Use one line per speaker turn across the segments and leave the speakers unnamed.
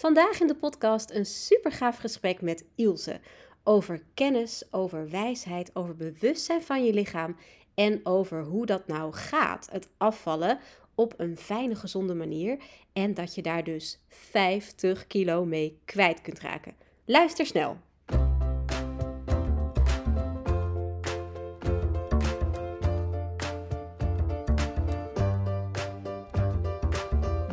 Vandaag in de podcast een super gaaf gesprek met Ilse over kennis, over wijsheid, over bewustzijn van je lichaam en over hoe dat nou gaat, het afvallen op een fijne, gezonde manier en dat je daar dus 50 kilo mee kwijt kunt raken. Luister snel.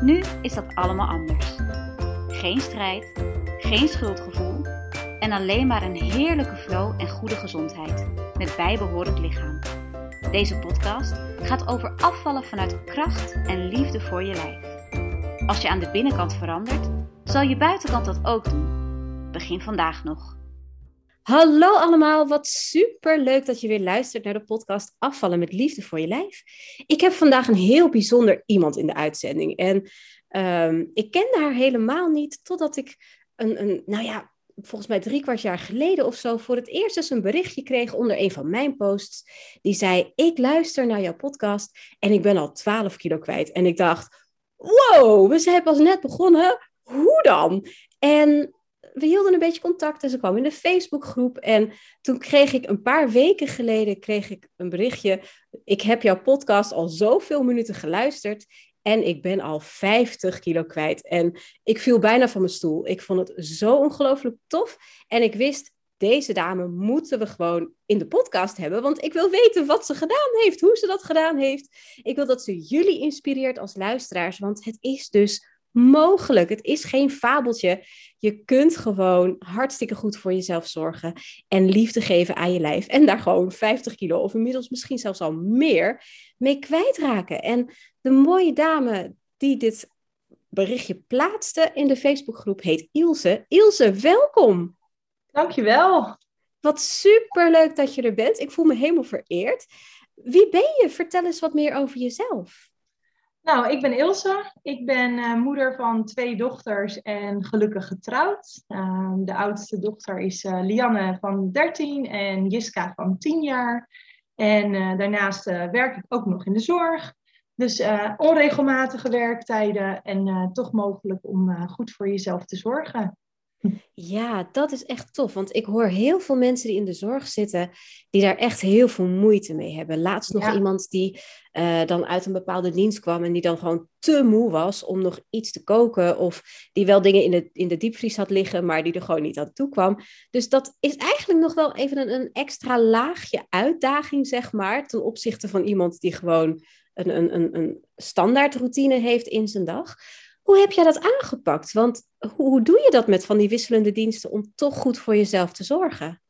Nu is dat allemaal anders. Geen strijd, geen schuldgevoel en alleen maar een heerlijke flow en goede gezondheid met bijbehorend lichaam. Deze podcast gaat over afvallen vanuit kracht en liefde voor je lijf. Als je aan de binnenkant verandert, zal je buitenkant dat ook doen. Begin vandaag nog. Hallo allemaal, wat super leuk dat je weer luistert naar de podcast Afvallen met Liefde voor je Lijf. Ik heb vandaag een heel bijzonder iemand in de uitzending. En ehm, ik kende haar helemaal niet totdat ik een, een, nou ja, volgens mij drie kwart jaar geleden of zo voor het eerst eens een berichtje kreeg onder een van mijn posts. Die zei: Ik luister naar jouw podcast en ik ben al 12 kilo kwijt. En ik dacht: Wow, we zijn pas net begonnen. Hoe dan? En we hielden een beetje contact en ze kwam in de Facebookgroep. En toen kreeg ik een paar weken geleden kreeg ik een berichtje. Ik heb jouw podcast al zoveel minuten geluisterd. En ik ben al 50 kilo kwijt. En ik viel bijna van mijn stoel. Ik vond het zo ongelooflijk tof. En ik wist, deze dame moeten we gewoon in de podcast hebben. Want ik wil weten wat ze gedaan heeft, hoe ze dat gedaan heeft. Ik wil dat ze jullie inspireert als luisteraars. Want het is dus mogelijk. Het is geen fabeltje. Je kunt gewoon hartstikke goed voor jezelf zorgen en liefde geven aan je lijf. En daar gewoon 50 kilo of inmiddels misschien zelfs al meer mee kwijtraken. En de mooie dame die dit berichtje plaatste in de Facebookgroep heet Ilse. Ilse, welkom.
Dankjewel.
Wat superleuk dat je er bent. Ik voel me helemaal vereerd. Wie ben je? Vertel eens wat meer over jezelf.
Nou, ik ben Ilse. Ik ben uh, moeder van twee dochters en gelukkig getrouwd. Uh, de oudste dochter is uh, Lianne van 13 en Jiska van 10 jaar. En daarnaast werk ik ook nog in de zorg. Dus onregelmatige werktijden en toch mogelijk om goed voor jezelf te zorgen.
Ja, dat is echt tof. Want ik hoor heel veel mensen die in de zorg zitten, die daar echt heel veel moeite mee hebben. Laatst nog iemand die uh, dan uit een bepaalde dienst kwam en die dan gewoon te moe was om nog iets te koken. Of die wel dingen in de, in de diepvries had liggen, maar die er gewoon niet aan toe kwam. Dus dat is eigenlijk nog wel even een, een extra laagje uitdaging, zeg maar, ten opzichte van iemand die gewoon een, een, een, een standaard routine heeft in zijn dag. Hoe heb jij dat aangepakt? Want hoe, hoe doe je dat met van die wisselende diensten om toch goed voor jezelf te zorgen?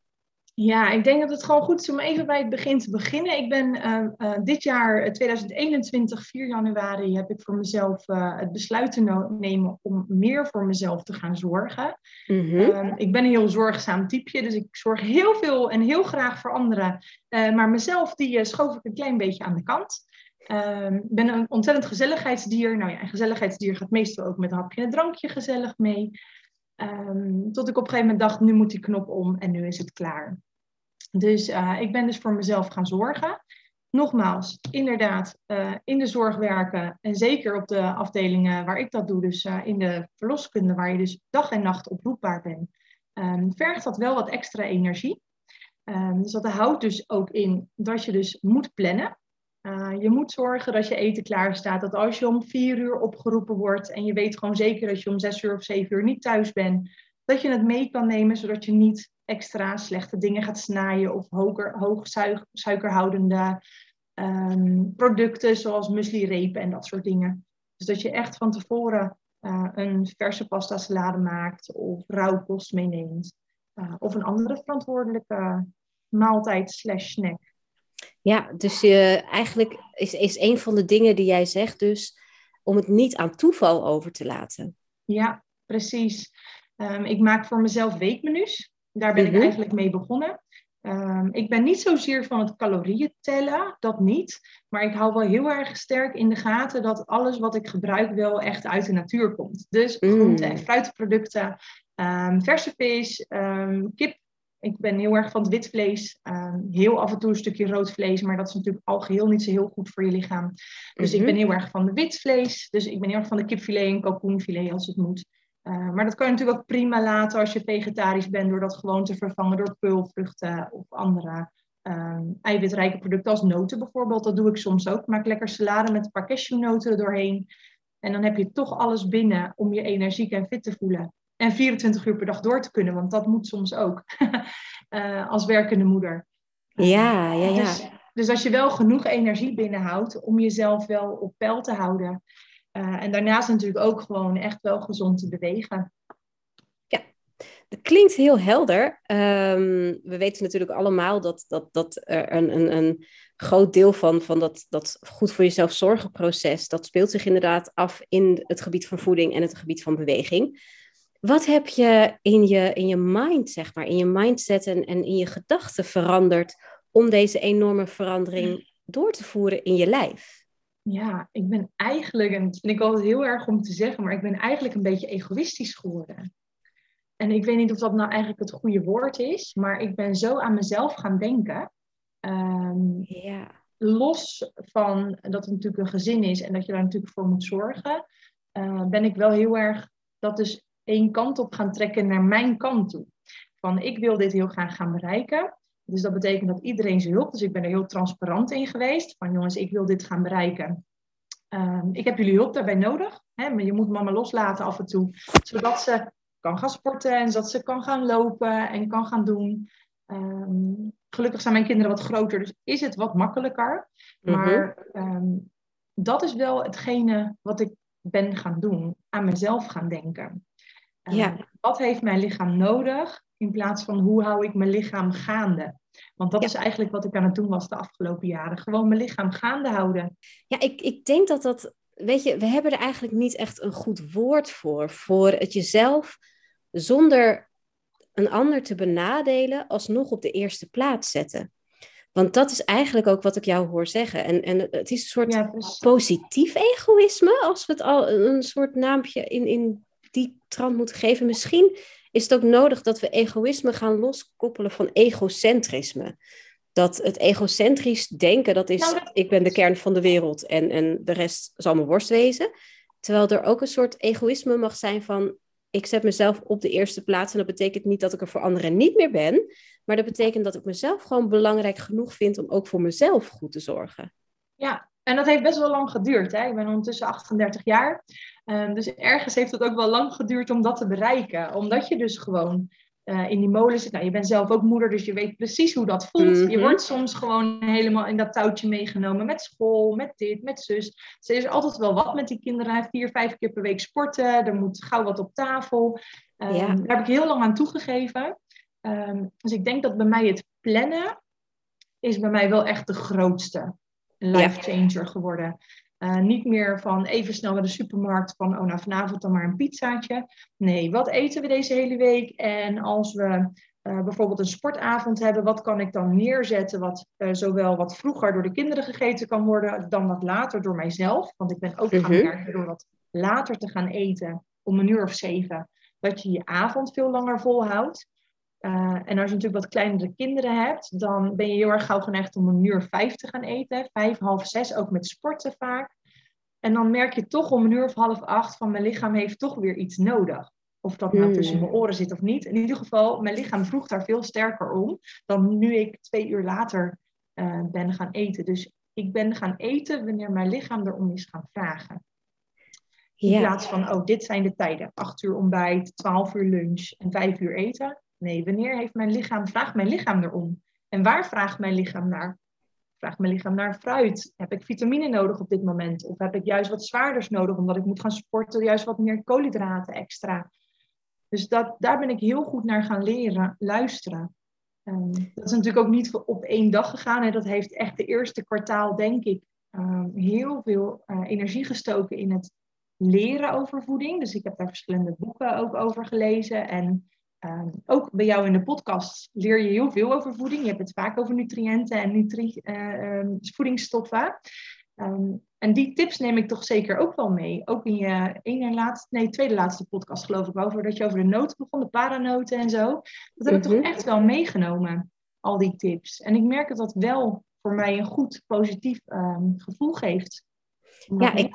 Ja, ik denk dat het gewoon goed is om even bij het begin te beginnen. Ik ben uh, uh, dit jaar, 2021, 4 januari, heb ik voor mezelf uh, het besluit te nemen om meer voor mezelf te gaan zorgen. Mm ik ben een heel zorgzaam typeje, dus ik zorg heel veel en heel graag voor anderen. maar mezelf, die schoof ik een klein beetje aan de kant. Ehm, ik ben een ontzettend gezelligheidsdier. Nou ja, een gezelligheidsdier gaat meestal ook met een hapje en drankje gezellig mee. Um, tot ik op een gegeven moment dacht, nu moet die knop om en nu is het klaar. Dus uh, ik ben dus voor mezelf gaan zorgen. Nogmaals, inderdaad, uh, in de zorg werken en zeker op de afdelingen waar ik dat doe, dus uh, in de verloskunde, waar je dus dag en nacht oproepbaar bent, um, vergt dat wel wat extra energie. dus dat houdt dus ook in dat je dus moet plannen. Uh, je moet zorgen dat je eten klaar staat. Dat als je om vier uur opgeroepen wordt en je weet gewoon zeker dat je om zes uur of zeven uur niet thuis bent, dat je het mee kan nemen zodat je niet extra slechte dingen gaat snijden of hoger, hoog suikerhoudende um, producten zoals muesli-repen en dat soort dingen. Dus dat je echt van tevoren uh, een verse pasta salade maakt of rauwkost meeneemt. Uh, of een andere verantwoordelijke maaltijd slash snack.
Ja, dus uh, eigenlijk is, is een van de dingen die jij zegt dus om het niet aan toeval over te laten.
Ja, precies. Ehm, ik maak voor mezelf weekmenu's. Daar ben ik
Mhm.
eigenlijk mee begonnen. Ehm, ik ben niet zozeer van het calorieën tellen, dat niet. Maar ik hou wel heel erg sterk in de gaten dat alles wat ik gebruik wel echt uit de natuur komt. Dus
Mm.
groente- en fruitproducten, ehm, verse vis, kip. Ik ben heel erg van het wit vlees. ehm, heel af en toe een stukje rood vlees, maar dat is natuurlijk al geheel niet zo heel goed voor je lichaam. Dus ik
Mhm.
ben heel erg van de wit vlees. Dus ik ben heel erg van de kipfilet en kalkoenfilet als het moet. Uh, maar dat kan je natuurlijk ook prima laten als je vegetarisch bent, door dat gewoon te vervangen door peulvruchten of andere um, eiwitrijke producten als noten bijvoorbeeld. Dat doe ik soms ook. Ik maak lekker salade met een paar cashewnoten er doorheen. En dan heb je toch alles binnen om je energiek en fit te voelen. En 24 uur per dag door te kunnen, want dat moet soms ook uh, als werkende moeder.
Ja, ja, ja.
Dus, dus als je wel genoeg energie binnenhoudt om jezelf wel op peil te houden. Uh, en daarnaast natuurlijk ook gewoon echt wel gezond te bewegen.
Ja, dat klinkt heel helder. Um, we weten natuurlijk allemaal dat, dat, dat er een, een, een groot deel van, van dat, dat goed voor jezelf zorgen proces, dat speelt zich inderdaad af in het gebied van voeding en het gebied van beweging. Wat heb je in je, in je mind, zeg maar, in je mindset en, en in je gedachten veranderd om deze enorme verandering door te voeren in je lijf?
Ja, ik ben eigenlijk, en dat vind ik altijd heel erg om te zeggen, maar ik ben eigenlijk een beetje egoïstisch geworden. En ik weet niet of dat nou eigenlijk het goede woord is, maar ik ben zo aan mezelf gaan denken. Um,
ja.
Los van dat het natuurlijk een gezin is en dat je daar natuurlijk voor moet zorgen, uh, ben ik wel heel erg dat dus één kant op gaan trekken naar mijn kant toe. Van ik wil dit heel graag gaan bereiken. Dus dat betekent dat iedereen zijn hulp. Dus ik ben er heel transparant in geweest. Van jongens, ik wil dit gaan bereiken. Um, ik heb jullie hulp daarbij nodig. Hè? Maar je moet mama loslaten af en toe. Zodat ze kan gaan sporten en zodat ze kan gaan lopen en kan gaan doen. Um, gelukkig zijn mijn kinderen wat groter, dus is het wat makkelijker. Maar um, dat is wel hetgene wat ik ben gaan doen. Aan mezelf gaan denken.
Ja.
Uh, wat heeft mijn lichaam nodig? In plaats van hoe hou ik mijn lichaam gaande? Want dat
Ja.
is eigenlijk wat ik aan het doen was de afgelopen jaren. Gewoon mijn lichaam gaande houden.
Ja, ik, ik denk dat dat, weet je, we hebben er eigenlijk niet echt een goed woord voor. Voor het jezelf zonder een ander te benadelen, alsnog op de eerste plaats zetten. Want dat is eigenlijk ook wat ik jou hoor zeggen. En, en het is een soort
Ja,
positief egoïsme, als we het al een soort naampje in, in die trant moeten geven. Misschien is het ook nodig dat we egoïsme gaan loskoppelen van egocentrisme. Dat het egocentrisch denken, dat is,
Nou, dat-
ik ben de kern van de wereld en, en de rest zal me worst wezen. Terwijl er ook een soort egoïsme mag zijn van, ik zet mezelf op de eerste plaats. En dat betekent niet dat ik er voor anderen niet meer ben. Maar dat betekent dat ik mezelf gewoon belangrijk genoeg vind om ook voor mezelf goed te zorgen.
Ja, en dat heeft best wel lang geduurd. Hè? Ik ben ondertussen 38 jaar. Um, dus ergens heeft het ook wel lang geduurd om dat te bereiken. Omdat je dus gewoon uh, in die molen zit. Nou, je bent zelf ook moeder, dus je weet precies hoe dat voelt.
Mhm.
Je wordt soms gewoon helemaal in dat touwtje meegenomen met school, met dit, met zus. Dus er is altijd wel wat met die kinderen. Vier, vijf keer per week sporten. Er moet gauw wat op tafel. Um,
Ja.
Daar heb ik heel lang aan toegegeven. Um, dus ik denk dat bij mij het plannen is bij mij wel echt de grootste life changer geworden. Uh, niet meer van even snel naar de supermarkt van, oh nou vanavond dan maar een pizzaatje. Nee, wat eten we deze hele week? En als we uh, bijvoorbeeld een sportavond hebben, wat kan ik dan neerzetten wat uh, zowel wat vroeger door de kinderen gegeten kan worden, dan wat later door mijzelf? Want ik ben ook gaan
Mhm.
merken door wat later te gaan eten, om een uur of zeven, dat je je avond veel langer volhoudt. Uh, en als je natuurlijk wat kleinere kinderen hebt, dan ben je heel erg gauw geneigd om een uur vijf te gaan eten. Vijf, half zes, ook met sporten vaak. En dan merk je toch om een uur of half acht van mijn lichaam heeft toch weer iets nodig. Of dat nou
Hmm.
tussen mijn oren zit of niet. In ieder geval, mijn lichaam vroeg daar veel sterker om dan nu ik twee uur later uh, ben gaan eten. Dus ik ben gaan eten wanneer mijn lichaam erom is gaan vragen. In
Ja.
plaats van, oh, dit zijn de tijden. Acht uur ontbijt, twaalf uur lunch en vijf uur eten. Nee, wanneer heeft mijn lichaam, vraagt mijn lichaam erom? En waar vraagt mijn lichaam naar? Vraagt mijn lichaam naar fruit? Heb ik vitamine nodig op dit moment? Of heb ik juist wat zwaarders nodig omdat ik moet gaan sporten, juist wat meer koolhydraten extra? Dus dat, daar ben ik heel goed naar gaan leren, luisteren. Um, dat is natuurlijk ook niet op één dag gegaan. Hè. Dat heeft echt de eerste kwartaal, denk ik, um, heel veel uh, energie gestoken in het leren over voeding. Dus ik heb daar verschillende boeken ook over gelezen. En ehm, ook bij jou in de podcast leer je heel veel over voeding. Je hebt het vaak over nutriënten en nutri uh, voedingsstoffen. Ehm, en die tips neem ik toch zeker ook wel mee. Ook in je ene laatste, nee, tweede laatste podcast geloof ik over dat je over de noten begon, de paranoten en zo. Dat heb ik toch mhm. echt wel meegenomen, al die tips. En ik merk dat dat wel voor mij een goed positief ehm, gevoel geeft.
Ja, ik,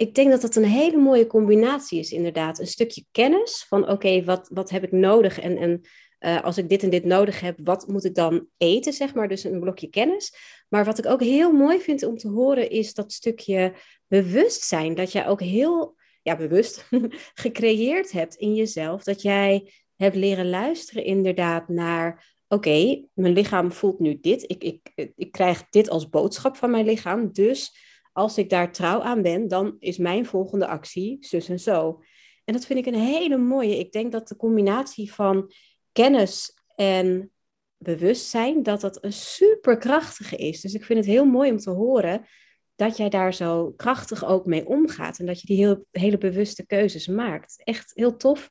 ik denk dat dat een hele mooie combinatie is, inderdaad. Een stukje kennis van oké, wat, wat heb ik nodig en, en uh, als ik dit en dit nodig heb, wat moet ik dan eten, zeg maar. Dus een blokje kennis. Maar wat ik ook heel mooi vind om te horen, is dat stukje bewustzijn. Dat jij ook heel ja, bewust gecreëerd hebt in jezelf. Dat jij hebt leren luisteren inderdaad naar... Oké, mijn lichaam voelt nu dit. Ik, ik, ik krijg dit als boodschap van mijn lichaam. Dus als ik daar trouw aan ben, dan is mijn volgende actie zus en zo. En dat vind ik een hele mooie. Ik denk dat de combinatie van kennis en bewustzijn, dat dat een superkrachtige is. Dus ik vind het heel mooi om te horen dat jij daar zo krachtig ook mee omgaat en dat je die heel, hele bewuste keuzes maakt. Echt heel tof.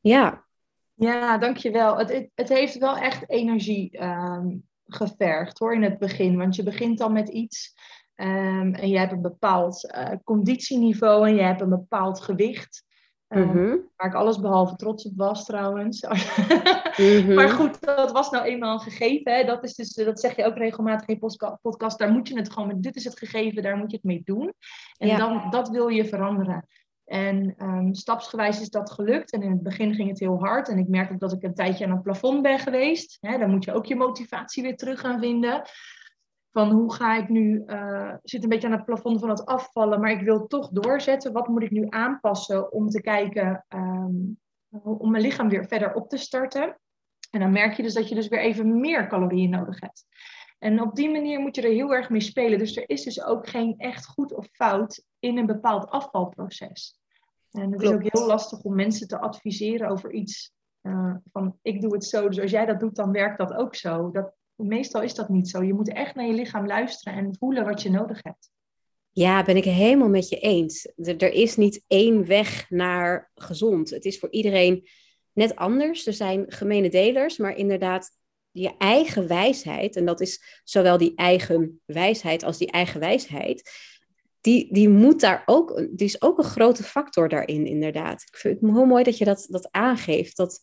Ja.
Ja, dankjewel. Het, het, heeft wel echt energie um, gevergd hoor in het begin. Want je begint dan met iets um, en je hebt een bepaald uh, conditieniveau en je hebt een bepaald gewicht. Uh, Waar ik alles behalve trots op was trouwens. Mhm. Maar goed, dat was nou eenmaal een gegeven. Hè. Dat, is dus, dat zeg je ook regelmatig in je podcast. Daar moet je het gewoon met, dit is het gegeven, daar moet je het mee doen. En dan, dat wil je veranderen. En um, stapsgewijs is dat gelukt. En in het begin ging het heel hard. En ik merk ook dat ik een tijdje aan het plafond ben geweest. Hè, dan moet je ook je motivatie weer terug gaan vinden van hoe ga ik nu, uh, zit een beetje aan het plafond van het afvallen, maar ik wil toch doorzetten. Wat moet ik nu aanpassen om te kijken, ehm, om mijn lichaam weer verder op te starten? En dan merk je dus dat je dus weer even meer calorieën nodig hebt. En op die manier moet je er heel erg mee spelen. Dus er is dus ook geen echt goed of fout in een bepaald afvalproces. En het is ook heel lastig om mensen te adviseren over iets uh, van ik doe het zo, dus als jij dat doet, dan werkt dat ook zo. Dat, meestal is dat niet zo. Je moet echt naar je lichaam luisteren en voelen wat je nodig hebt.
Ja, ben ik helemaal met je eens. Er is niet één weg naar gezond. Het is voor iedereen net anders. Er zijn gemene delers, maar inderdaad, je eigen wijsheid, en dat is zowel die eigen wijsheid als die eigen wijsheid, die, die moet daar ook, die is ook een grote factor daarin, inderdaad. Ik vind het heel mooi dat je dat, dat aangeeft. Dat,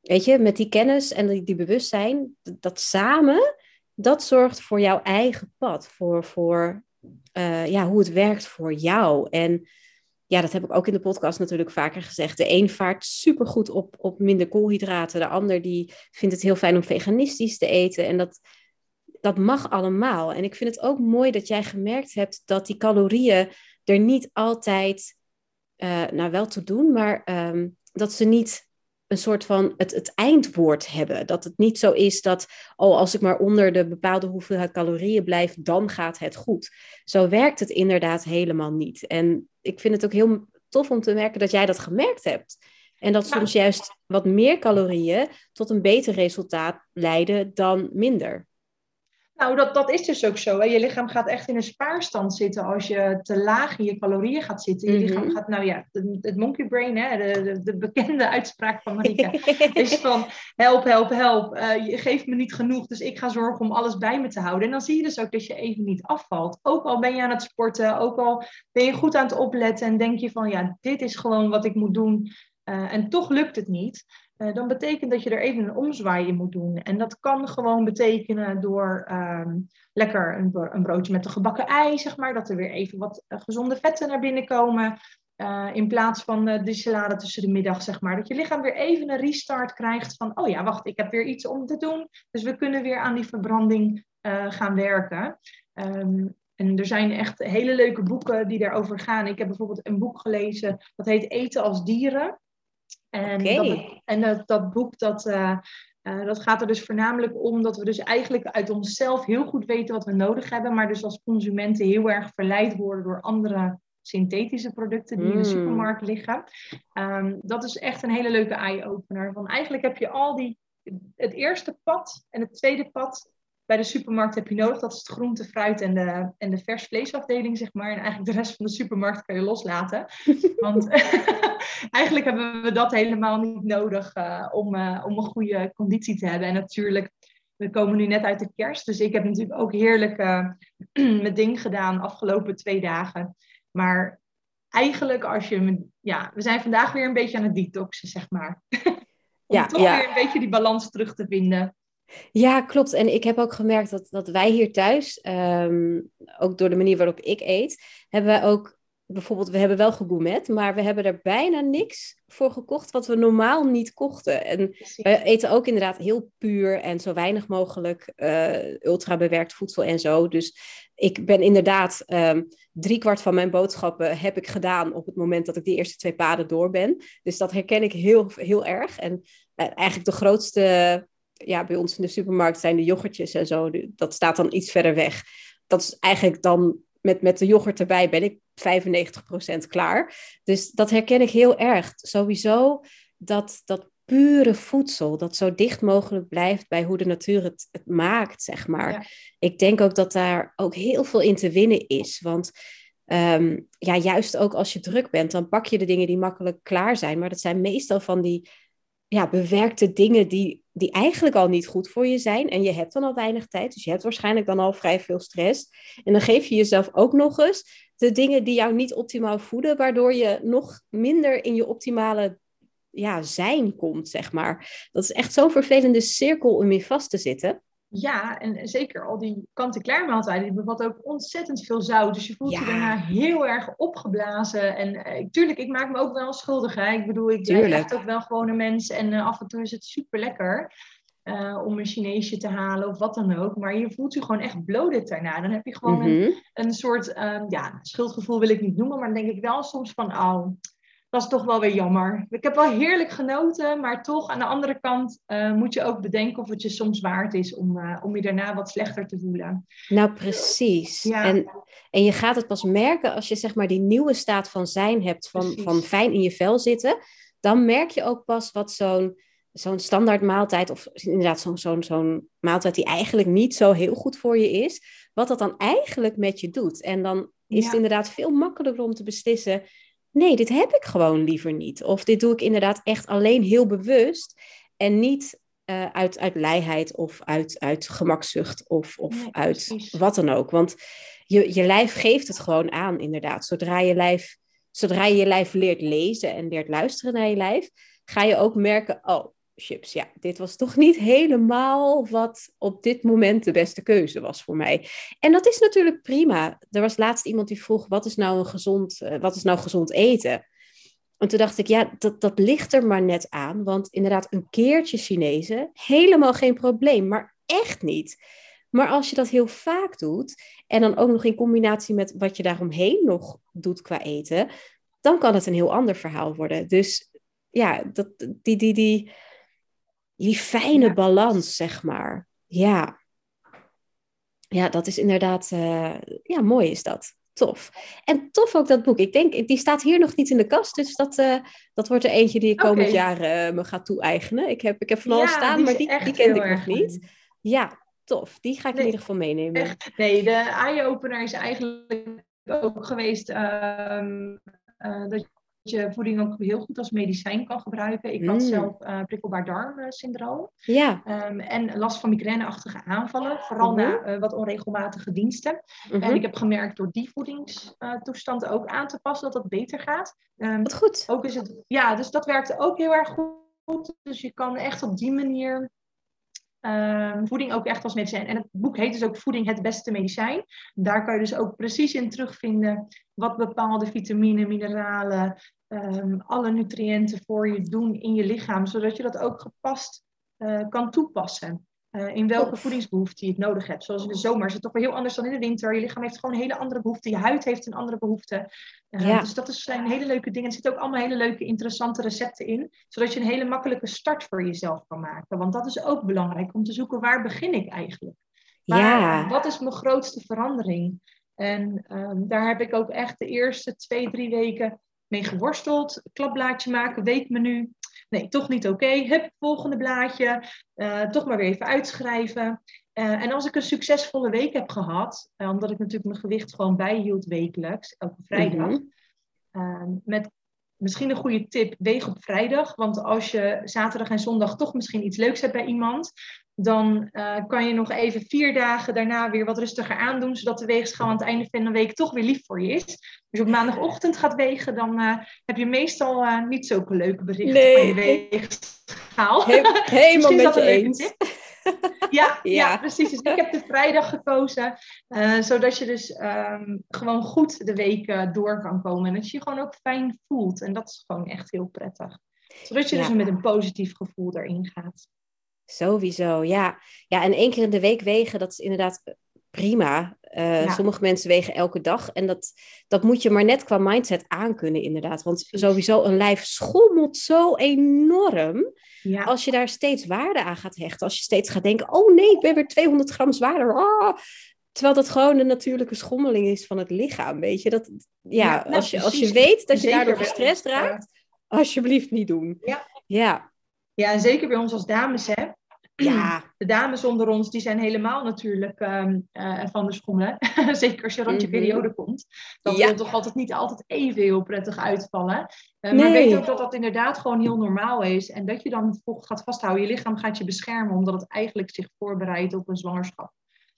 Weet je, met die kennis en die, die bewustzijn, dat, samen, dat zorgt voor jouw eigen pad, voor, voor uh, ja, hoe het werkt voor jou. En ja, dat heb ik ook in de podcast natuurlijk vaker gezegd. De een vaart supergoed op, op minder koolhydraten, de ander die vindt het heel fijn om veganistisch te eten. En dat, dat mag allemaal. En ik vind het ook mooi dat jij gemerkt hebt dat die calorieën er niet altijd, uh, nou wel te doen, maar um, dat ze niet een soort van het, het eindwoord hebben. Dat het niet zo is dat, oh, als ik maar onder de bepaalde hoeveelheid calorieën blijf, dan gaat het goed. Zo werkt het inderdaad helemaal niet. En ik vind het ook heel tof om te merken dat jij dat gemerkt hebt. En dat soms juist wat meer calorieën tot een beter resultaat leiden dan minder.
Nou, dat, dat is dus ook zo. Hè. Je lichaam gaat echt in een spaarstand zitten als je te laag in je calorieën gaat zitten. Je lichaam mhm. gaat, nou ja, het monkey brain, hè, de, de, de bekende uitspraak van Marika, is van help, help, help. Uh, je geeft me niet genoeg, dus ik ga zorgen om alles bij me te houden. En dan zie je dus ook dat je even niet afvalt. Ook al ben je aan het sporten, ook al ben je goed aan het opletten en denk je van, ja, dit is gewoon wat ik moet doen. Uh, en toch lukt het niet. Uh, dan betekent dat je er even een omzwaai in moet doen. En dat kan gewoon betekenen door um, lekker een, een, broodje met een gebakken ei, zeg maar. Dat er weer even wat uh, gezonde vetten naar binnen komen. Uh, in plaats van de salade tussen de middag, zeg maar. Dat je lichaam weer even een restart krijgt van, oh ja, wacht, ik heb weer iets om te doen. Dus we kunnen weer aan die verbranding gaan werken. Um, en er zijn echt hele leuke boeken die daarover gaan. Ik heb bijvoorbeeld een boek gelezen, dat heet Eten als dieren. En, dat, en dat, dat boek, dat, uh, uh, dat gaat er dus voornamelijk om dat we dus eigenlijk uit onszelf heel goed weten wat we nodig hebben, maar dus als consumenten heel erg verleid worden door andere synthetische producten die in de mm. supermarkt liggen. Um, dat is echt een hele leuke eye-opener. Van eigenlijk heb je al die, het eerste pad en het tweede pad bij de supermarkt heb je nodig. Dat is het groente, fruit en de, en de vers vleesafdeling, zeg maar. En eigenlijk de rest van de supermarkt kan je loslaten. Want eigenlijk hebben we dat helemaal niet nodig uh, om, uh, om een goede conditie te hebben. En natuurlijk, we komen nu net uit de kerst. Dus ik heb natuurlijk ook heerlijk uh, mijn ding gedaan afgelopen twee dagen. Maar eigenlijk als je... Ja, we zijn vandaag weer een beetje aan het detoxen, zeg maar. om ja, toch weer een beetje die balans terug te vinden.
Ja, klopt. En ik heb ook gemerkt dat, dat wij hier thuis, um, ook door de manier waarop ik eet, hebben wij ook bijvoorbeeld, we hebben wel gegourmet, maar we hebben er bijna niks voor gekocht wat we normaal niet kochten. En we eten ook inderdaad heel puur en zo weinig mogelijk uh, ultra bewerkt voedsel en zo. Dus ik ben inderdaad um, driekwart van mijn boodschappen heb ik gedaan op het moment dat ik die eerste twee paden door ben. Dus dat herken ik heel, heel erg. En uh, eigenlijk de grootste ja, bij ons in de supermarkt zijn de yoghurtjes en zo. Dat staat dan iets verder weg. Dat is eigenlijk dan met, met de yoghurt erbij ben ik 95% klaar. Dus dat herken ik heel erg. Sowieso dat, dat pure voedsel, dat zo dicht mogelijk blijft bij hoe de natuur het, het maakt, zeg maar. Ik denk ook dat daar ook heel veel in te winnen is. Want um, ja, juist ook als je druk bent, dan pak je de dingen die makkelijk klaar zijn. Maar dat zijn meestal van die ja, bewerkte dingen die, die eigenlijk al niet goed voor je zijn. En je hebt dan al weinig tijd, dus je hebt waarschijnlijk dan al vrij veel stress. En dan geef je jezelf ook nog eens de dingen die jou niet optimaal voeden, waardoor je nog minder in je optimale ja, zijn komt, zeg maar. Dat is echt zo'n vervelende cirkel om in vast te zitten.
Ja, en zeker al die kant-en-klaar maaltijden, die bevatten ook ontzettend veel zout. Dus je voelt je daarna heel erg opgeblazen. En uh, tuurlijk, ik maak me ook wel schuldig. Hè? Ik bedoel, ik ben echt ook wel gewoon een mens. En uh, af en toe is het super lekker uh, om een Chineesje te halen of wat dan ook. Maar je voelt je gewoon echt bloated daarna. Dan heb je gewoon een, mhm. een soort, ehm, ja, schuldgevoel wil ik niet noemen. Maar dan denk ik wel soms van, oh, dat is toch wel weer jammer. Ik heb wel heerlijk genoten, maar toch aan de andere kant uh, moet je ook bedenken of het je soms waard is om, uh, om je daarna wat slechter te voelen.
Nou, precies. Ja. En, en je gaat het pas merken als je zeg maar die nieuwe staat van zijn hebt, van, van fijn in je vel zitten. Dan merk je ook pas wat zo'n zo'n standaard maaltijd, of inderdaad zo'n zo'n zo'n maaltijd die eigenlijk niet zo heel goed voor je is, wat dat dan eigenlijk met je doet. En dan is het inderdaad veel makkelijker om te beslissen nee, dit heb ik gewoon liever niet. Of dit doe ik inderdaad echt alleen heel bewust en niet uh, uit, uit leiheid of uit, uit gemakzucht of, of uit wat dan ook. Want je, je lijf geeft het gewoon aan, inderdaad. Zodra je lijf, zodra je je lijf leert lezen en leert luisteren naar je lijf, ga je ook merken, oh, chips. Ja, dit was toch niet helemaal wat op dit moment de beste keuze was voor mij. En dat is natuurlijk prima. Er was laatst iemand die vroeg: wat is nou een gezond, uh, wat is nou gezond eten? En toen dacht ik, ja, dat, dat ligt er maar net aan. Want inderdaad, een keertje Chinezen, helemaal geen probleem, maar echt niet. Maar als je dat heel vaak doet, en dan ook nog in combinatie met wat je daaromheen nog doet qua eten, dan kan het een heel ander verhaal worden. Dus ja, dat, die, die, die, die fijne balans, zeg maar. Ja. Ja, dat is inderdaad, uh, ja, mooi is dat. Tof. En tof ook dat boek. Ik denk, die staat hier nog niet in de kast, dus dat, uh, dat wordt er eentje die ik komend jaar uh, me ga toe-eigenen. Ik heb, ik heb van alles staan, maar die, die kende ik nog niet. Ja, tof. Die ga ik in ieder geval meenemen.
Echt. Nee, de eye-opener is eigenlijk ook geweest um, dat je voeding ook heel goed als medicijn kan gebruiken. Ik had mm. zelf uh, prikkelbaar darmsyndroom.
Ja.
Um, en last van migraineachtige aanvallen, vooral mhm. na uh, wat onregelmatige diensten. En
mhm.
ik heb gemerkt door die voedingstoestand ook aan te passen dat dat beter gaat.
Um, wat goed.
Ook is het, ja, dus dat werkte ook heel erg goed. Dus je kan echt op die manier Um, voeding ook echt als medicijn. En het boek heet dus ook Voeding het beste medicijn. Daar kan je dus ook precies in terugvinden wat bepaalde vitamine, mineralen, um, alle nutriënten voor je doen in je lichaam, zodat je dat ook gepast uh, kan toepassen. Uh, in welke voedingsbehoefte je het nodig hebt. Zoals in de zomer is het toch wel heel anders dan in de winter. Je lichaam heeft gewoon een hele andere behoefte. Je huid heeft een andere behoefte. Uh, ja. Dus dat zijn hele leuke dingen. Er zitten ook allemaal hele leuke, interessante recepten in. Zodat je een hele makkelijke start voor jezelf kan maken. Want dat is ook belangrijk om te zoeken waar begin ik eigenlijk. Waar, ja. Wat is mijn grootste verandering? En um, daar heb ik ook echt de eerste twee, drie weken mee geworsteld. Klapblaadje maken, weekmenu. Nee, toch niet oké. Okay. Hup, volgende blaadje. toch maar weer even uitschrijven. en als ik een succesvolle week heb gehad, omdat ik natuurlijk mijn gewicht gewoon bijhield wekelijks, elke vrijdag, mm met misschien een goede tip, weeg op vrijdag. Want als je zaterdag en zondag toch misschien iets leuks hebt bij iemand, dan uh, kan je nog even vier dagen daarna weer wat rustiger aandoen, zodat de weegschaal aan het einde van de week toch weer lief voor je is. Als je op maandagochtend gaat wegen, dan uh, heb je meestal uh, niet zulke leuke berichten nee. van je weegschaal.
He helemaal met je eens.
Ja, ja, ja. precies. Dus ik heb de vrijdag gekozen, zodat je dus um, gewoon goed de week door kan komen. En dat je je gewoon ook fijn voelt. En dat is gewoon echt heel prettig. Zodat je ja. dus met een positief gevoel erin gaat.
Sowieso, ja. Ja, en één keer in de week wegen, dat is inderdaad prima. Uh, ja. Sommige mensen wegen elke dag. En dat, dat moet je maar net qua mindset aankunnen, inderdaad. Want sowieso een lijf schommelt zo enorm. Ja. Als je daar steeds waarde aan gaat hechten. Als je steeds gaat denken, oh nee, ik ben weer 200 gram zwaarder. Ah. Terwijl dat gewoon een natuurlijke schommeling is van het lichaam, weet je. Dat, ja, ja nou, als, je, als je weet dat je daardoor gestrest raakt, alsjeblieft niet doen.
Ja.
Ja.
ja, en zeker bij ons als dames, hè. Ja, de dames onder ons, die zijn helemaal natuurlijk um, uh, van de schommelen. Zeker als je rond je mhm. periode komt. Dat ja. wil toch altijd niet altijd even heel prettig uitvallen. Uh, nee. Maar weet ook dat dat inderdaad gewoon heel normaal is. En dat je dan gaat vasthouden. Je lichaam gaat je beschermen, omdat het eigenlijk zich voorbereidt op een zwangerschap.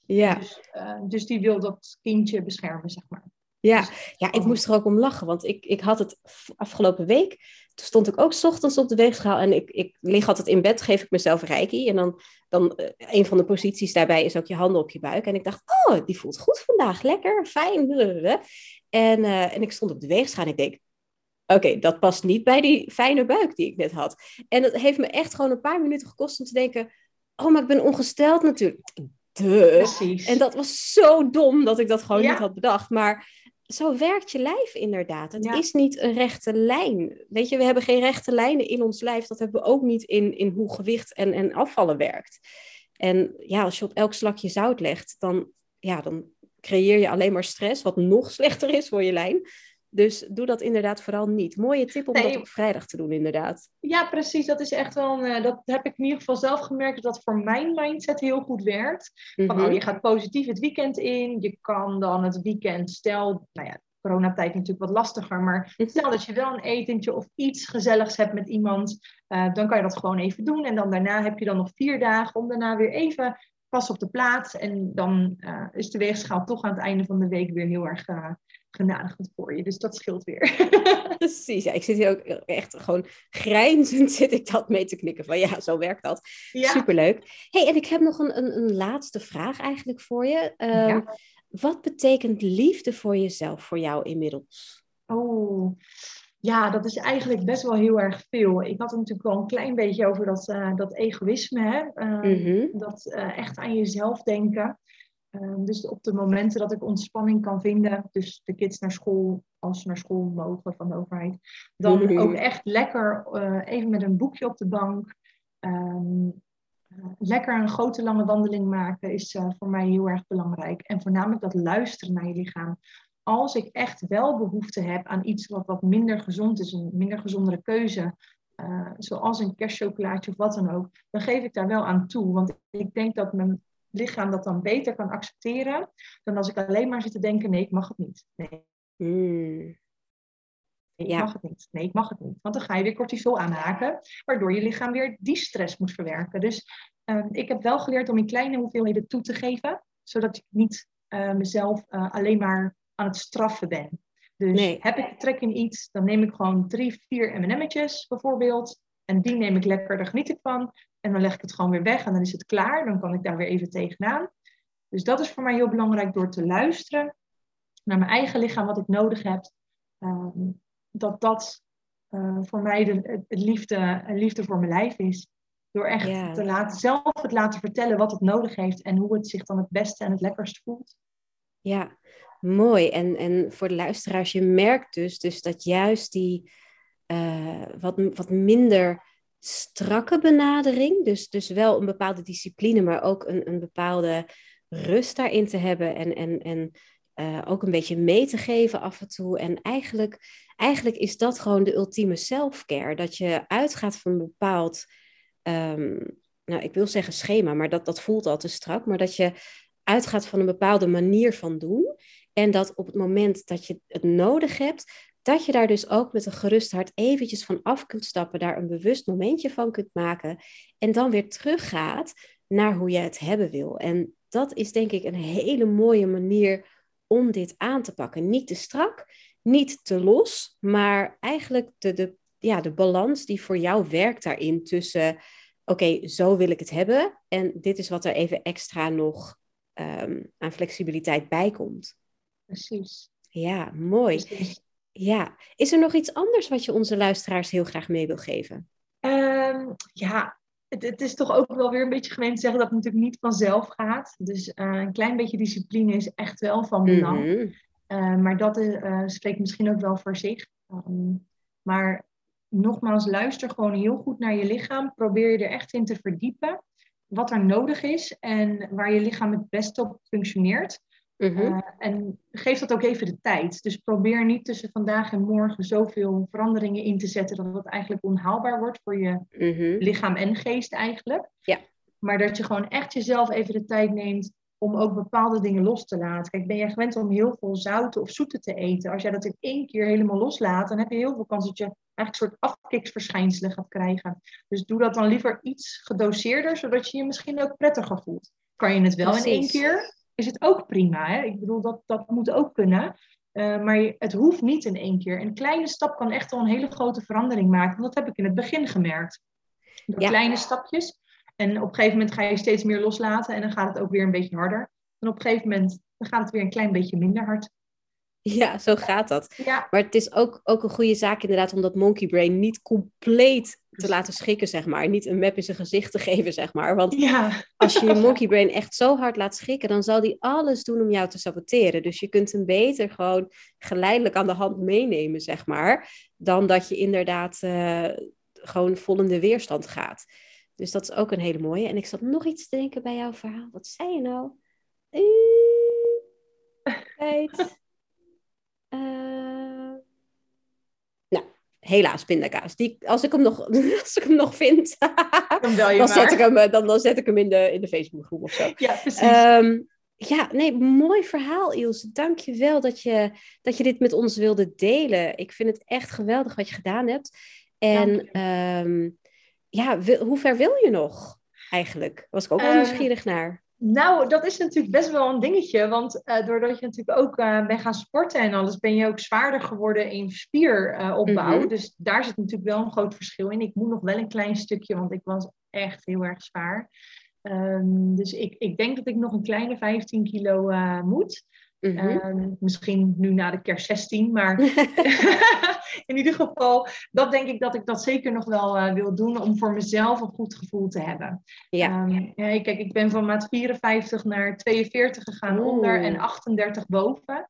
Ja.
Dus, uh, dus die wil dat kindje beschermen, zeg maar.
Ja, dus ja, ik moest er ook om lachen, want ik, ik had het afgelopen week. Toen stond ik ook s ochtends op de weegschaal en ik, ik lig altijd in bed, geef ik mezelf reiki. En dan, dan uh, een van de posities daarbij is ook je handen op je buik. En ik dacht, oh, die voelt goed vandaag, lekker, fijn. En, uh, en ik stond op de weegschaal en ik denk, oké, okay, dat past niet bij die fijne buik die ik net had. En het heeft me echt gewoon een paar minuten gekost om te denken, oh, maar ik ben ongesteld natuurlijk. Duh.
Precies.
En dat was zo dom dat ik dat gewoon ja. niet had bedacht. Maar zo werkt je lijf inderdaad. Het ja. is niet een rechte lijn. Weet je, we hebben geen rechte lijnen in ons lijf. Dat hebben we ook niet in, in hoe gewicht en, en afvallen werkt. En ja, als je op elk slakje zout legt, dan, ja, dan creëer je alleen maar stress, wat nog slechter is voor je lijn. Dus doe dat inderdaad vooral niet. Mooie tip om nee. dat op vrijdag te doen, inderdaad.
Ja, precies. Dat is echt wel. Uh, dat heb ik in ieder geval zelf gemerkt dat dat voor mijn mindset heel goed werkt. Mm -hmm. Van, oh, je gaat positief het weekend in. Je kan dan het weekend, stel, nou ja, coronatijd natuurlijk wat lastiger. Maar stel dat je wel een etentje of iets gezelligs hebt met iemand, uh, dan kan je dat gewoon even doen. En dan daarna heb je dan nog vier dagen om daarna weer even pas op de plaats. En dan uh, is de weegschaal toch aan het einde van de week weer heel erg uh, genadigend voor je. Dus dat scheelt weer.
Precies, ja, ik zit hier ook echt gewoon grijnzend zit ik dat mee te knikken van ja, zo werkt dat. Ja. Superleuk. hey, en ik heb nog een, een, een laatste vraag eigenlijk voor je. Um, ja. Wat betekent liefde voor jezelf voor jou inmiddels?
Oh, ja, dat is eigenlijk best wel heel erg veel. Ik had het natuurlijk wel een klein beetje over dat, uh, dat egoïsme, hè? Uh, mm -hmm. dat uh, echt aan jezelf denken. Ehm, dus op de momenten dat ik ontspanning kan vinden, dus de kids naar school, als ze naar school mogen van de overheid, dan mm -hmm. ook echt lekker even met een boekje op de bank. Um, lekker een grote lange wandeling maken is voor mij heel erg belangrijk. En voornamelijk dat luisteren naar je lichaam als ik echt wel behoefte heb aan iets wat wat minder gezond is, een minder gezondere keuze, uh, zoals een kerstchocolaatje of wat dan ook, dan geef ik daar wel aan toe. Want ik denk dat mijn lichaam dat dan beter kan accepteren dan als ik alleen maar zit te denken, nee, ik mag het niet. Nee.
Mm.
Nee, ik ja. mag het niet. Nee, ik mag het niet. Want dan ga je weer cortisol aanhaken, waardoor je lichaam weer die stress moet verwerken. Dus uh, ik heb wel geleerd om in kleine hoeveelheden toe te geven, zodat ik niet uh, mezelf uh, alleen maar aan het straffen ben. Dus nee. heb ik trek in iets, dan neem ik gewoon drie, vier M&M'tjes bijvoorbeeld. En die neem ik lekker, daar geniet ik van. En dan leg ik het gewoon weer weg en dan is het klaar. Dan kan ik daar weer even tegenaan. Dus dat is voor mij heel belangrijk door te luisteren naar mijn eigen lichaam, wat ik nodig heb. Um, dat dat uh, voor mij de, het liefde, liefde voor mijn lijf is. Door echt yeah. te laten, zelf het laten vertellen wat het nodig heeft en hoe het zich dan het beste en het lekkerst voelt.
Ja, Mooi. En, en voor de luisteraars, je merkt dus, dus dat juist die uh, wat, wat minder strakke benadering, dus, dus wel een bepaalde discipline, maar ook een, een bepaalde rust daarin te hebben en, en, en uh, ook een beetje mee te geven af en toe. En eigenlijk, eigenlijk is dat gewoon de ultieme self-care. Dat je uitgaat van een bepaald, ehm, nou ik wil zeggen schema, maar dat, dat voelt al te strak. Maar dat je uitgaat van een bepaalde manier van doen. En dat op het moment dat je het nodig hebt, dat je daar dus ook met een gerust hart eventjes van af kunt stappen, daar een bewust momentje van kunt maken en dan weer teruggaat naar hoe je het hebben wil. En dat is denk ik een hele mooie manier om dit aan te pakken. Niet te strak, niet te los, maar eigenlijk de, de, ja, de balans die voor jou werkt daarin tussen, oké, zo wil ik het hebben en dit is wat er even extra nog um, aan flexibiliteit bij komt.
Precies.
Ja, mooi. Ja, is er nog iets anders wat je onze luisteraars heel graag mee wil geven?
Um, ja, het, het, is toch ook wel weer een beetje gemeen te zeggen dat het natuurlijk niet vanzelf gaat. Dus uh, een klein beetje discipline is echt wel van belang. Mm -hmm. uh, maar dat uh, spreekt misschien ook wel voor zich. Um, maar nogmaals, luister gewoon heel goed naar je lichaam. Probeer je er echt in te verdiepen. Wat er nodig is en waar je lichaam het beste op functioneert. Mm -hmm. en geef dat ook even de tijd. Dus probeer niet tussen vandaag en morgen zoveel veranderingen in te zetten dat het eigenlijk onhaalbaar wordt voor je -hmm. lichaam en geest eigenlijk.
Ja.
Maar dat je gewoon echt jezelf even de tijd neemt om ook bepaalde dingen los te laten. Kijk, ben je gewend om heel veel zouten of zoete te eten? Als jij dat in één keer helemaal loslaat, dan heb je heel veel kans dat je eigenlijk een soort afkiksverschijnselen gaat krijgen. Dus doe dat dan liever iets gedoseerder, zodat je je misschien ook prettiger voelt. Kan je het wel Precies. in één keer? Is het ook prima. Hè? Ik bedoel, dat, dat moet ook kunnen. Uh, maar het hoeft niet in één keer. Een kleine stap kan echt al een hele grote verandering maken. Dat heb ik in het begin gemerkt. Door ja. kleine stapjes. En op een gegeven moment ga je steeds meer loslaten. En dan gaat het ook weer een beetje harder. En op een gegeven moment dan gaat het weer een klein beetje minder hard.
Ja, zo gaat dat.
Ja.
Maar het is ook, ook een goede zaak inderdaad om dat monkey brain niet compleet te laten schikken, zeg maar. Niet een map in zijn gezicht te geven, zeg maar. Want
ja.
als je je monkey brain echt zo hard laat schikken, dan zal die alles doen om jou te saboteren. Dus je kunt hem beter gewoon geleidelijk aan de hand meenemen, zeg maar. Dan dat je inderdaad uh, gewoon vol in de weerstand gaat. Dus dat is ook een hele mooie. En ik zat nog iets te denken bij jouw verhaal. Wat zei je nou? Tijd. Helaas pindakaas. Die, als, ik hem nog, als ik hem nog vind,
dan,
dan zet, ik hem, eh, dan, dan zet ik hem in de, in de Facebookgroep of zo.
Ja, precies.
Um, ja, nee, mooi verhaal, Ilse. Dank je wel dat je, dat je dit met ons wilde delen. Ik vind het echt geweldig wat je gedaan hebt. En um, ja, wil, hoe ver wil je nog eigenlijk? Was ik ook wel uh, nieuwsgierig naar.
Nou, dat is natuurlijk best wel een dingetje. Want uh, doordat je natuurlijk ook uh, bent gaan sporten en alles, ben je ook zwaarder geworden in spieropbouw. Uh, mm -hmm. Dus daar zit natuurlijk wel een groot verschil in. Ik moet nog wel een klein stukje, want ik was echt heel erg zwaar. Um, dus ik, ik denk dat ik nog een kleine 15 kilo moet. Mm -hmm. um, misschien nu na de kerst 16, maar in ieder geval, dat denk ik dat ik dat zeker nog wel uh, wil doen om voor mezelf een goed gevoel te hebben.
Ja.
Um, ja kijk, ik ben van maat 54 naar 42 gegaan Oeh. onder en 38 boven.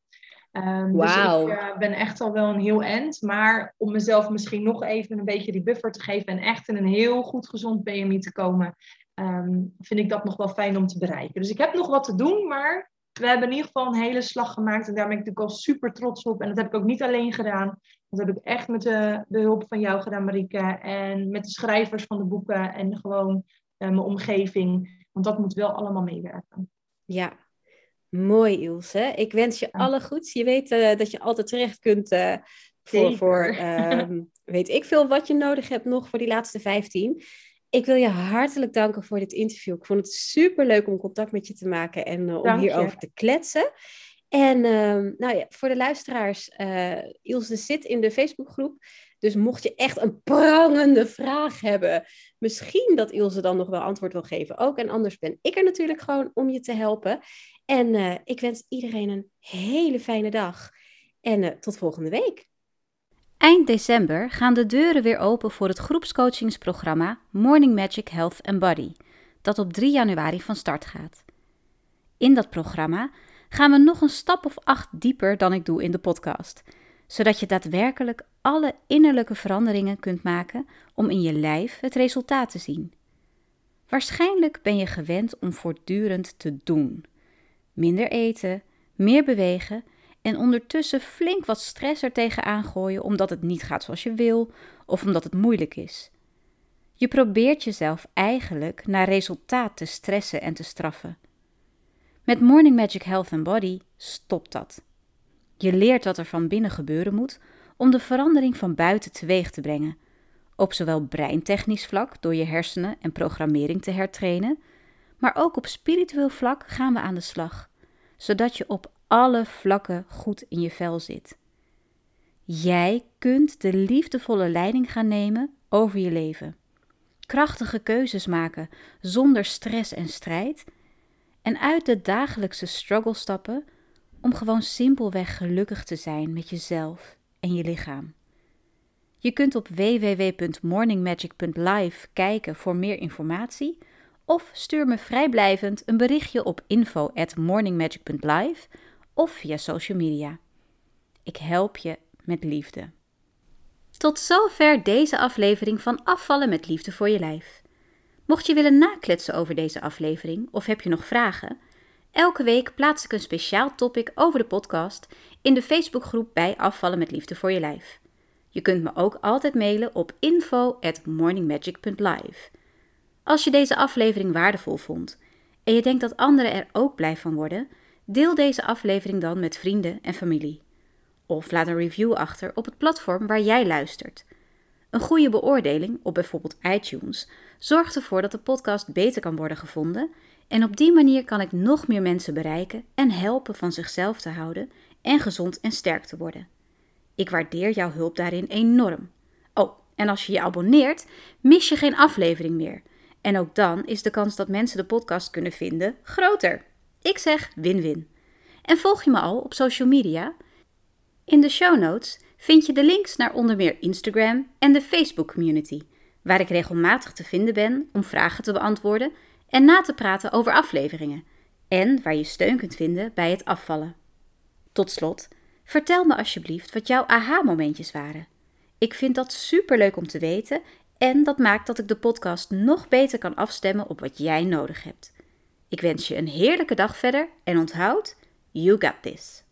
Um,
wow.
Dus ik uh, ben echt al wel een heel end. Maar om mezelf misschien nog even een beetje die buffer te geven en echt in een heel goed gezond BMI te komen, um, vind ik dat nog wel fijn om te bereiken. Dus ik heb nog wat te doen, maar we hebben in ieder geval een hele slag gemaakt. En daar ben ik natuurlijk al super trots op. En dat heb ik ook niet alleen gedaan. Dat heb ik echt met de, de hulp van jou gedaan, Marike. En met de schrijvers van de boeken. En gewoon uh, mijn omgeving. Want dat moet wel allemaal meewerken.
Ja, mooi Ilse. Ik wens je ja. alle goeds. Je weet uh, dat je altijd terecht kunt uh, voor, voor weet ik veel wat je nodig hebt nog voor die laatste 15. Ik wil je hartelijk danken voor dit interview. Ik vond het super leuk om contact met je te maken en uh, om hierover te kletsen. En uh, nou ja, voor de luisteraars, uh, Ilse zit in de Facebookgroep. Dus mocht je echt een prangende vraag hebben, misschien dat Ilse dan nog wel antwoord wil geven ook. En anders ben ik er natuurlijk gewoon om je te helpen. En uh, ik wens iedereen een hele fijne dag. En tot volgende week.
Eind december gaan de deuren weer open voor het groepscoachingsprogramma Morning Magic Health Body, dat op 3 januari van start gaat. In dat programma gaan we nog een stap of acht dieper dan ik doe in de podcast, zodat je daadwerkelijk alle innerlijke veranderingen kunt maken om in je lijf het resultaat te zien. Waarschijnlijk ben je gewend om voortdurend te doen. Minder eten, meer bewegen en ondertussen flink wat stress er tegenaan gooien omdat het niet gaat zoals je wil of omdat het moeilijk is. Je probeert jezelf eigenlijk naar resultaat te stressen en te straffen. Met Morning Magic Health and Body stopt dat. Je leert wat er van binnen gebeuren moet om de verandering van buiten teweeg te brengen. Op zowel breintechnisch vlak door je hersenen en programmering te hertrainen, maar ook op spiritueel vlak gaan we aan de slag, zodat je op alle vlakken goed in je vel zit. Jij kunt de liefdevolle leiding gaan nemen over je leven. Krachtige keuzes maken zonder stress en strijd. En uit de dagelijkse struggle stappen om gewoon simpelweg gelukkig te zijn met jezelf en je lichaam. Je kunt op www.morningmagic.live kijken voor meer informatie of stuur me vrijblijvend een berichtje op info@morningmagic.live of via social media. Ik help je met liefde. Tot zover deze aflevering van Afvallen met Liefde voor je lijf. Mocht je willen nakletsen over deze aflevering of heb je nog vragen, elke week plaats ik een speciaal topic over de podcast in de Facebookgroep bij Afvallen met Liefde voor je lijf. Je kunt me ook altijd mailen op info@morningmagic.live. Als je deze aflevering waardevol vond en je denkt dat anderen er ook blij van worden, deel deze aflevering dan met vrienden en familie. Of laat een review achter op het platform waar jij luistert. Een goede beoordeling op bijvoorbeeld iTunes zorgt ervoor dat de podcast beter kan worden gevonden en op die manier kan ik nog meer mensen bereiken en helpen van zichzelf te houden en gezond en sterk te worden. Ik waardeer jouw hulp daarin enorm. Oh, en als je je abonneert, mis je geen aflevering meer. En ook dan is de kans dat mensen de podcast kunnen vinden groter. Ik zeg win-win. En volg je me al op social media? In de show notes vind je de links naar onder meer Instagram en de Facebook community, waar ik regelmatig te vinden ben om vragen te beantwoorden en na te praten over afleveringen, en waar je steun kunt vinden bij het afvallen. Tot slot, vertel me alsjeblieft wat jouw aha-momentjes waren. Ik vind dat superleuk om te weten en dat maakt dat ik de podcast nog beter kan afstemmen op wat jij nodig hebt. Ik wens je een heerlijke dag verder en onthoud, you got this.